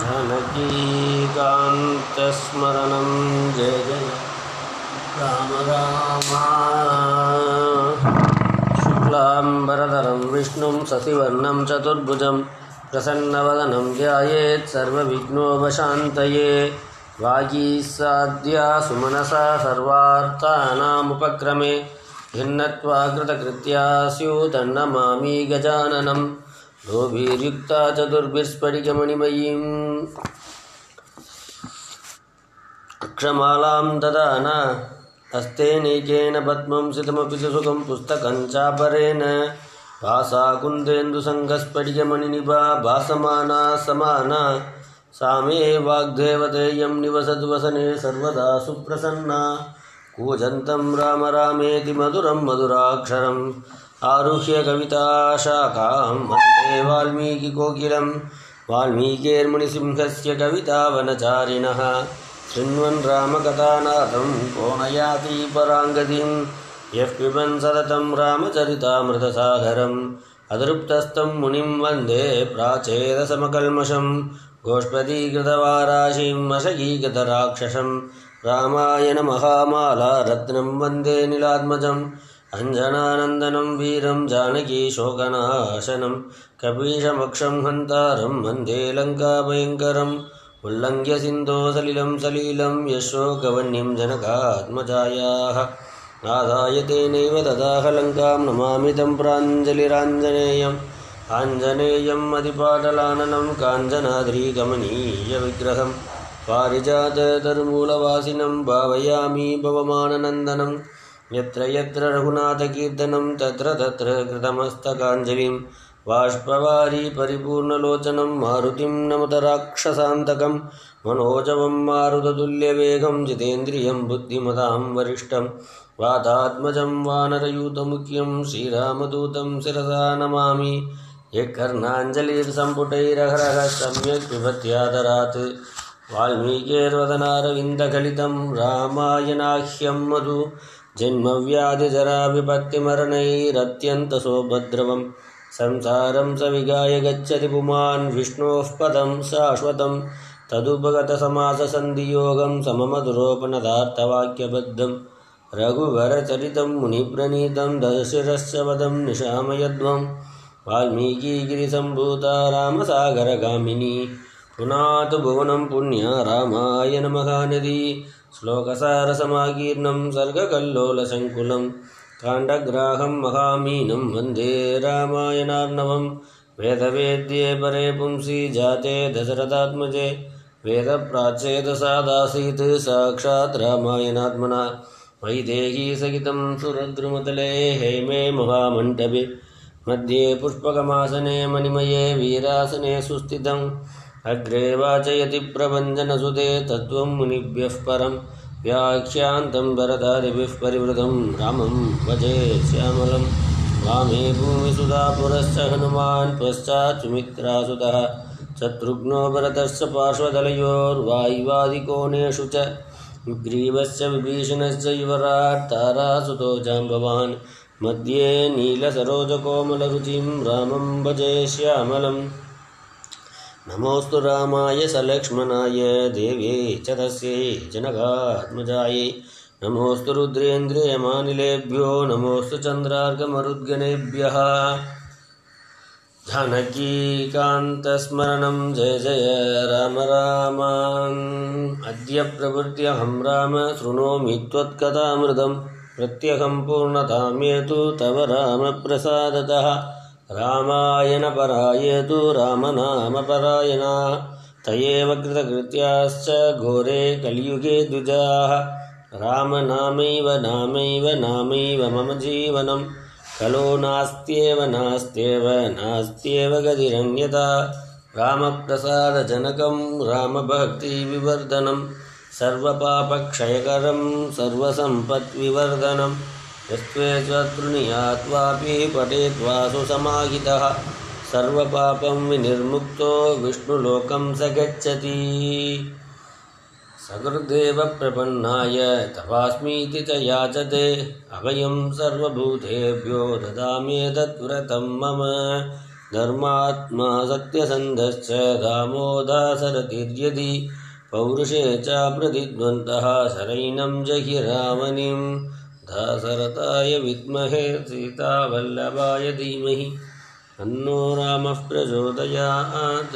जानकीकान्तस्मरणं जय जय। राम राम। शुक्लाम्बरधरं विष्णुं शशिवर्णं चतुर्भुजं प्रसन्नवदनं ध्यायेत् सर्वविघ्नोपशान्तये। वागीसाद्या सुमनसा सर्वार्थानामुपक्रमे। भिन्नत्वाकृतकृत्या स्यूतन्नमामि गजाननं लोभिर्युक्ता चतुर्भिस्फटिकमणिमयीम् अक्षमालां ददान। हस्तेनैकेन पद्मं सितमपि सुखं पुस्तकं चापरेण। भासा कुन्देन्दुसङ्गस्फटिकमणिनिभा भासमाना समाना। सा मे वाग्देवतेयं निवसद्वसने सर्वदा सुप्रसन्ना। कूजन्तं राम रामेति मधुरं मधुराक्षरम् आरुह्य कविताशाखां वन्दे वाल्मीकिकोकिलं वाल्मीकेर्मुनिसिंहस्य कवितावनचारिणः। शृण्वन् रामकथानाथं को न याति पराङ्गतिं यः पिबन् सततं रामचरितामृतसागरम्। अतृप्तस्तं मुनिं वन्दे प्राचेदसमकल्मषं गोष्पदीकृतवाराशिं मशकीकृतराक्षसं रामायणमहामाला रत्नं वन्दे नीलात्मजम् अञ्जनानन्दनं वीरं जानकीशोकनाशनं कपीशमक्षं हन्तारं वंदे लङ्काभयङ्करम् उल्लङ्घ्य सिन्धो सलिलं यशोकवन्यं जनकात्मजायाः। आदाय तेनैव तदाह लङ्कां नमामि तं प्राञ्जलिराञ्जनेयम्। आञ्जनेयम् अधिपाटलाननं काञ्जनाद्रीगमनीयविग्रहं पारिजाततरुमूलवासिनं भावयामि भवमाननन्दनं। यत्र यत्र रघुनाथकीर्तनं तत्र तत्र कृतमस्तकाञ्जलिं बाष्पवारी परिपूर्णलोचनं, मारुतिं नमत राक्षसान्तकं, मनोजवं मारुततुल्यवेगं, जितेन्द्रियं बुद्धिमतां वरिष्ठं, वातात्मजं वानरयूतमुख्यं, श्रीरामदूतं शिरसा नमामि। यः कर्णाञ्जलिर्सम्पुटैरहरः सम्यक् पिबत्यादरात् वाल्मीकेर्वदनारविन्दकलितं रामायणाह्यं मधु। जन्मव्याधिजराविपत्तिमरणैरत्यन्तसोपद्रवम् संसारं स विगाय गच्छति पुमान् विष्णोः पदं शाश्वतं तदुपगतसमाससन्धियोगं सममधुरोपनदार्थवाक्यबद्धं रघुवरचरितं मुनिप्रणीतं दशशिरश्च वदं निशामयध्वं वाल्मीकिगिरिसम्भूता रामसागरगामिनी पुनातु भुवनं पुण्या रामायणमहानदी श्लोकसारसमाकीर्णं सर्गकल्लोलसङ्कुलं। काण्डग्राहं महामीनं वंदे रामायणार्णवं। वेदवेद्ये परे पुंसि जाते दशरथात्मजे। वेदप्राच्येदसादासीत् साक्षात् रामायणात्मना। वैदेही सहितं सुरद्रुमतले हेमे महामण्डपे। मध्ये पुष्पकमासने मणिमये वीरासने सुस्थितम् अग्रे वाचयति प्रभञ्जनसुते तत्त्वं मुनिभ्यः परं व्याख्यान्तं भरतादिभिः परिवृतं रामं भजे श्यामलं वामे भूमिसुधा पुरश्च हनुमान् पश्चात् सुमित्रासुतः शत्रुघ्नो भरतश्च पार्श्वदलयोर्वायुवादिकोणेषु च ग्रीवश्च विभीषणश्च युवराट्तारासुतो जाम्बवान् मध्ये नीलसरोजकोमलरुचिं रामं भजे श्यामलम् नमोऽस्तु रामाय सलक्ष्मणाय देव्यै च तस्यै जनकात्मजायै। नमोऽस्तु रुद्रेन्द्रियमानिलेभ्यो, नमोऽस्तु चन्द्रार्कमरुद्गणेभ्यः जानकीकान्तस्मरणं जय जय, राम राम अद्य प्रभृत्यहं राम, शृणोमि त्वत्कथामृतं। प्रत्यहं पूर्णतां येतु तव रामप्रसादतः। रामायणपरायतु रामनामपरायणा। तयेव कृतकृत्याश्च घोरे कलियुगे द्विजाः। रामनामैव नामैव नामैव मम जीवनं खलो नास्त्येव नास्त्येव नास्त्येव गतिरन्यता। रामप्रसादजनकं रामभक्तिविवर्धनं सर्वपापक्षयकरं सर्वसम्पद्विवर्धनम् यस्त्वे त्वतृणीयात्वापि पठेत्वासु समाहितः सर्वपापं विनिर्मुक्तो विष्णुलोकं स गच्छति सकृदेव प्रपन्नाय तवास्मीति च याचते। अभयं सर्वभूतेभ्यो ददाम्येतद्व्रतं मम। धर्मात्मा सत्यसन्धश्च दामोदासरतिर्यदि पौरुषे च प्रतिद्वन्द्वः शरैनं जहिरामनिं दासरथाय विद्महे सीतावल्लभाय धीमहि। तन्नो रामः प्रचोदयात्।